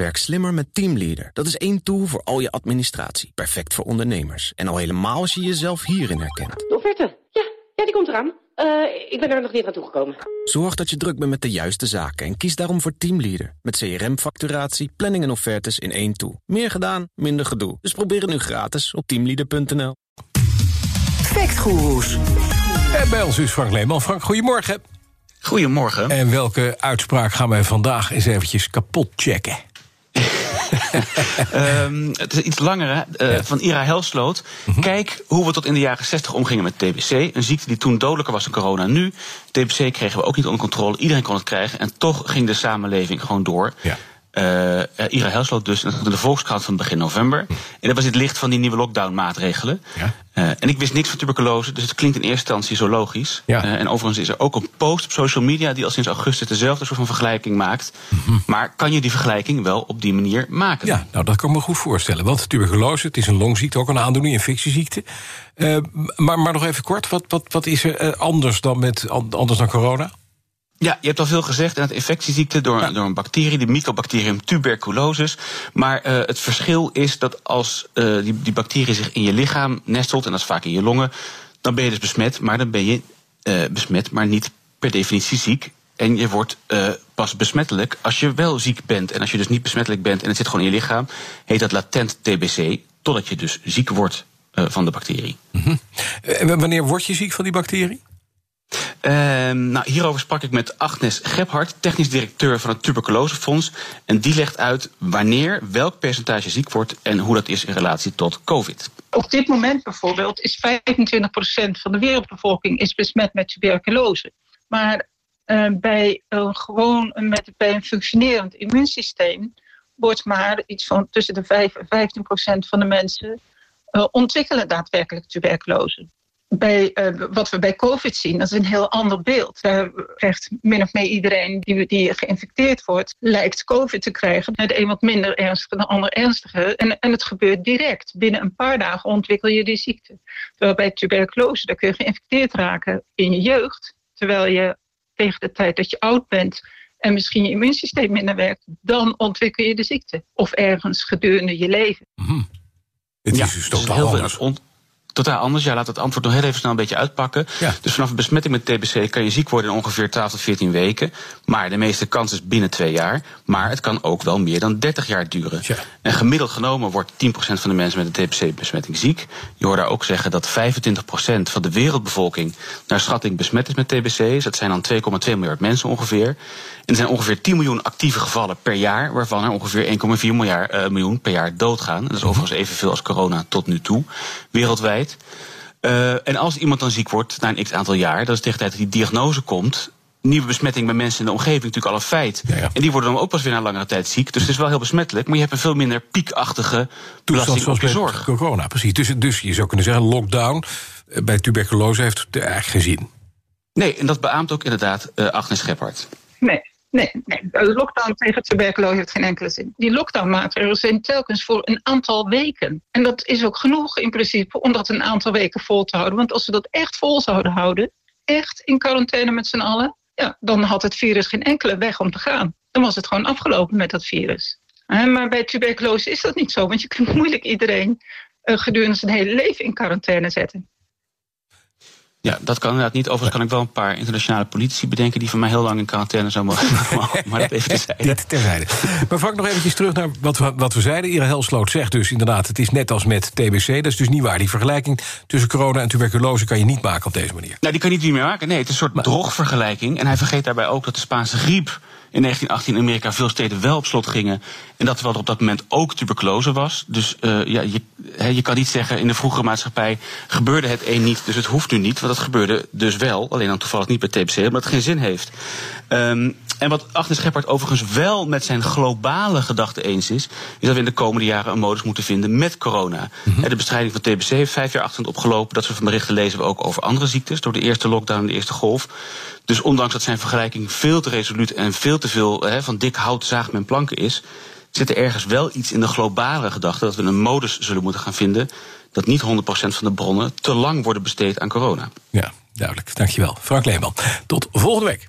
Werk slimmer met Teamleader. Dat is één tool voor al je administratie. Perfect voor ondernemers. En al helemaal als je jezelf hierin herkent. De offerte. Ja, ja die komt eraan. Uh, ik ben er nog niet aan toegekomen. Zorg dat je druk bent met de juiste zaken en kies daarom voor Teamleader. Met CRM-facturatie, planning en offertes in één tool. Meer gedaan, minder gedoe. Dus probeer het nu gratis op teamleader.nl. Factgoeroes. En bij ons is Frank Leeman. Frank, goedemorgen. Goedemorgen. En welke uitspraak gaan wij vandaag eens eventjes kapot checken? Um, het is iets langer, uh, van Ira Helsloot. Mhm. Kijk hoe we tot in de jaren 60 omgingen met TBC. Een ziekte die toen dodelijker was dan corona nu. TBC kregen we ook niet onder controle. Iedereen kon het krijgen. En toch ging de samenleving gewoon door. Ja. Uh, Ira Helsloot dus, de Volkskrant van begin november. Hm. En dat was het licht van die nieuwe lockdown-maatregelen. Ja. Uh, en ik wist niks van tuberculose, dus het klinkt in eerste instantie zo logisch. Ja. Uh, en overigens is er ook een post op social media die al sinds augustus dezelfde soort van vergelijking maakt. Mm -hmm. Maar kan je die vergelijking wel op die manier maken? Ja, nou dat kan ik me goed voorstellen. Want tuberculose, het is een longziekte, ook een aandoening, infectieziekte. maar, maar nog even kort, wat, wat, wat is er anders dan, met, anders dan corona? Ja, je hebt al veel gezegd. Het infectieziekte door, door een bacterie, de Mycobacterium tuberculosis. Maar uh, het verschil is dat als uh, die, die bacterie zich in je lichaam nestelt, en dat is vaak in je longen, dan ben je dus besmet, maar dan ben je uh, besmet, maar niet per definitie ziek. En je wordt pas besmettelijk als je wel ziek bent. En als je dus niet besmettelijk bent en het zit gewoon in je lichaam, heet dat latent TBC, totdat je dus ziek wordt van de bacterie. Mm -hmm. En wanneer word je ziek van die bacterie? Uh, nou, hierover sprak ik met Agnes Gebhardt, technisch directeur van het Tuberculosefonds. En die legt uit wanneer welk percentage ziek wordt en hoe dat is in relatie tot COVID. Op dit moment bijvoorbeeld is 25% van de wereldbevolking is besmet met tuberculose. Maar uh, bij, gewoon met, een functionerend immuunsysteem wordt maar iets van tussen de 5 en 15% van de mensen uh, ontwikkelen daadwerkelijk tuberculose bij uh, wat we bij COVID zien, dat is een heel ander beeld. Daar krijgt min of meer iedereen die, die geïnfecteerd wordt, lijkt COVID te krijgen. De een wat minder ernstig, de ander ernstiger. En, en het gebeurt direct. Binnen een paar dagen ontwikkel je die ziekte. Terwijl bij tuberculose, daar kun je geïnfecteerd raken in je jeugd. Terwijl je tegen de tijd dat je oud bent en misschien je immuunsysteem minder werkt, dan ontwikkel je de ziekte. Of ergens gedurende je leven. Mm -hmm. Het is ja, dus totaal anders totaal anders. Ja, laat het antwoord nog heel even snel een beetje uitpakken. Ja. Dus vanaf een besmetting met TBC kan je ziek worden in ongeveer 12 tot 14 weken. Maar de meeste kans is binnen twee jaar. Maar het kan ook wel meer dan 30 jaar duren. Ja. En gemiddeld genomen wordt 10% van de mensen met een TBC-besmetting ziek. Je hoort daar ook zeggen dat 25% van de wereldbevolking naar schatting besmet is met TBC. Dat zijn dan 2,2 miljard mensen ongeveer. En er zijn ongeveer 10 miljoen actieve gevallen per jaar, waarvan er ongeveer 1,4 miljard, uh, miljoen per jaar doodgaan. Dat is overigens evenveel als corona tot nu toe, wereldwijd. Uh, en als iemand dan ziek wordt na een x aantal jaar, dat is tegen de tijd dat die diagnose komt, nieuwe besmetting bij mensen in de omgeving natuurlijk al een feit. Ja, ja. En die worden dan ook pas weer na langere tijd ziek. Dus het is wel heel besmettelijk, maar je hebt een veel minder piekachtige belasting op je zorg. Corona, precies. Dus, dus je zou kunnen zeggen, lockdown eh, bij tuberculose heeft het eigenlijk geen zin. Nee, en dat beaamt ook inderdaad uh, Agnes Scheppert. Nee, Nee, nee, de lockdown tegen tuberculose heeft geen enkele zin. Die lockdownmaatregelen zijn telkens voor een aantal weken. En dat is ook genoeg in principe om dat een aantal weken vol te houden. Want als we dat echt vol zouden houden, echt in quarantaine met z'n allen, ja, dan had het virus geen enkele weg om te gaan. Dan was het gewoon afgelopen met dat virus. Maar bij tuberculose is dat niet zo, want je kunt moeilijk iedereen uh, gedurende zijn hele leven in quarantaine zetten. Ja, dat kan inderdaad niet. Overigens kan ik wel een paar internationale politici bedenken... die van mij heel lang in quarantaine zouden mogen. maar dat even terzijde. Dit terzijde. Maar Frank, nog eventjes terug naar wat we, wat we zeiden. Ira Helsloot zegt dus inderdaad... het is net als met TBC. Dat is dus niet waar. Die vergelijking tussen corona en tuberculose... kan je niet maken op deze manier. Nou, die kan je niet meer maken. Nee, het is een soort maar, drogvergelijking. En hij vergeet daarbij ook dat de Spaanse griep in 1918 in Amerika veel steden wel op slot gingen. En dat er op dat moment ook tuberculose was. Dus uh, ja, je, he, je kan niet zeggen in de vroegere maatschappij gebeurde het een niet, dus het hoeft nu niet. Want dat gebeurde dus wel, alleen dan toevallig niet bij TBC, omdat het geen zin heeft. Um, en wat Agnes Scheppert overigens wel met zijn globale gedachte eens is, is dat we in de komende jaren een modus moeten vinden met corona. Mm -hmm. De bestrijding van TBC heeft vijf jaar achterstand opgelopen. Dat soort van berichten lezen we ook over andere ziektes, door de eerste lockdown en de eerste golf. Dus ondanks dat zijn vergelijking veel te resoluut en veel te veel van dik hout zaagt men planken is, zit er ergens wel iets in de globale gedachte dat we een modus zullen moeten gaan vinden dat niet 100% van de bronnen te lang worden besteed aan corona. Ja, duidelijk. Dankjewel. Frank Leeman. Tot volgende week.